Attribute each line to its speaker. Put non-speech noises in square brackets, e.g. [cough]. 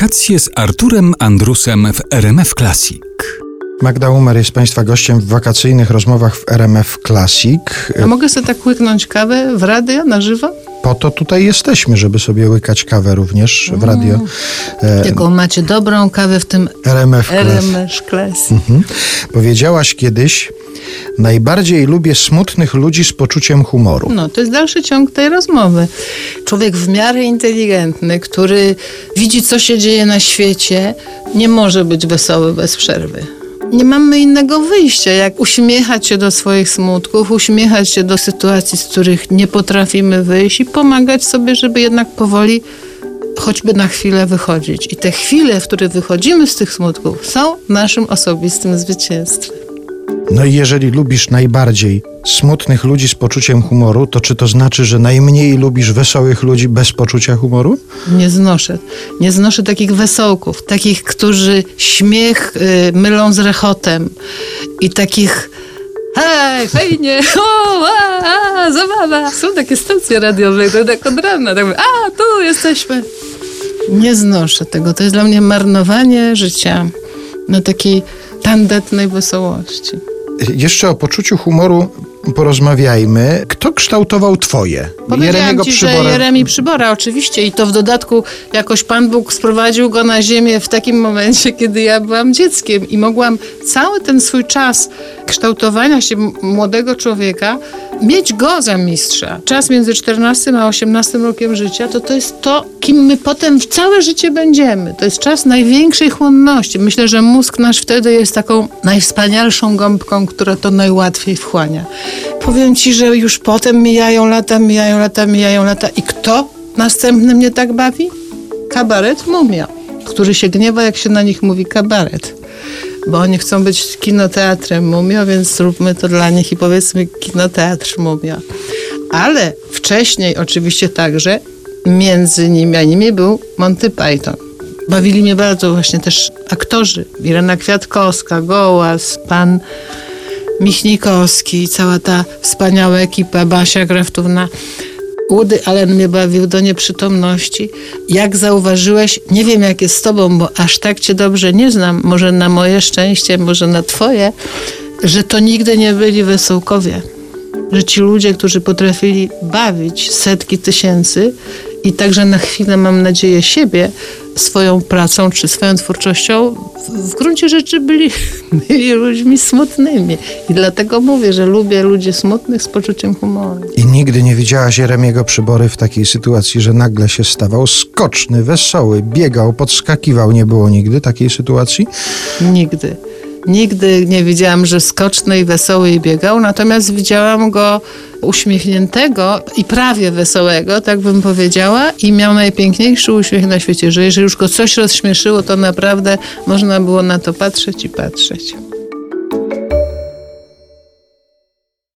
Speaker 1: Wakacje z Arturem Andrusem w RMF Classic.
Speaker 2: Magda Umer jest Państwa gościem w wakacyjnych rozmowach w RMF Classic.
Speaker 3: A mogę sobie tak łyknąć kawę w radio na żywo?
Speaker 2: Po to tutaj jesteśmy, żeby sobie łykać kawę również w radio e,
Speaker 3: Jaką macie dobrą kawę w tym
Speaker 2: RMF Classic. Mhm. Powiedziałaś kiedyś, najbardziej lubię smutnych ludzi z poczuciem humoru.
Speaker 3: No, to jest dalszy ciąg tej rozmowy. Człowiek w miarę inteligentny, który widzi, co się dzieje na świecie, nie może być wesoły bez przerwy. Nie mamy innego wyjścia, jak uśmiechać się do swoich smutków, uśmiechać się do sytuacji, z których nie potrafimy wyjść i pomagać sobie, żeby jednak powoli choćby na chwilę wychodzić. I te chwile, w których wychodzimy z tych smutków, są naszym osobistym zwycięstwem.
Speaker 2: No i jeżeli lubisz najbardziej smutnych ludzi z poczuciem humoru, to czy to znaczy, że najmniej lubisz wesołych ludzi bez poczucia humoru?
Speaker 3: Nie znoszę. Nie znoszę takich wesołków, takich, którzy śmiech y, mylą z rechotem i takich hej, fajnie, [laughs] o, a, a, zabawa. Są takie stacje radiowe, to tak od rana, tak mówię, a, tu jesteśmy. Nie znoszę tego. To jest dla mnie marnowanie życia na takiej tandetnej wesołości.
Speaker 2: Jeszcze o poczuciu humoru porozmawiajmy. Kto kształtował twoje?
Speaker 3: Powiedziałam ci, że Jeremi Przybora, oczywiście. I to w dodatku jakoś Pan Bóg sprowadził go na ziemię w takim momencie, [laughs] kiedy ja byłam dzieckiem i mogłam cały ten swój czas kształtowania się młodego człowieka mieć go za mistrza. Czas między 14 a 18 rokiem życia, to to jest to, kim my potem w całe życie będziemy. To jest czas największej chłonności. Myślę, że mózg nasz wtedy jest taką najwspanialszą gąbką, która to najłatwiej wchłania. Powiem ci, że już potem mijają lata, mijają lata, mijają lata. I kto następny mnie tak bawi? Kabaret Mumia, który się gniewa, jak się na nich mówi kabaret. Bo oni chcą być kinoteatrem Mumio, więc zróbmy to dla nich i powiedzmy kinoteatr Mumio. Ale wcześniej oczywiście także między nimi a nimi był Monty Python. Bawili mnie bardzo właśnie też aktorzy. Irena Kwiatkowska, Gołas, pan Michnikowski, cała ta wspaniała ekipa, Basia Kraftówna. Woody Allen mnie bawił do nieprzytomności. Jak zauważyłeś, nie wiem jak jest z tobą, bo aż tak cię dobrze nie znam, może na moje szczęście, może na twoje, że to nigdy nie byli wesołkowie. Że ci ludzie, którzy potrafili bawić setki tysięcy i także na chwilę, mam nadzieję, siebie swoją pracą czy swoją twórczością, w, w gruncie rzeczy byli, [laughs] byli ludźmi smutnymi. I dlatego mówię, że lubię ludzi smutnych z poczuciem humoru.
Speaker 2: I nigdy nie widziałaś Jeremiego Przybory w takiej sytuacji, że nagle się stawał skoczny, wesoły, biegał, podskakiwał. Nie było nigdy takiej sytuacji?
Speaker 3: Nigdy. Nigdy nie widziałam, że skoczny i wesoły i biegał, natomiast widziałam go uśmiechniętego i prawie wesołego, tak bym powiedziała, i miał najpiękniejszy uśmiech na świecie, że jeżeli już go coś rozśmieszyło, to naprawdę można było na to patrzeć i patrzeć.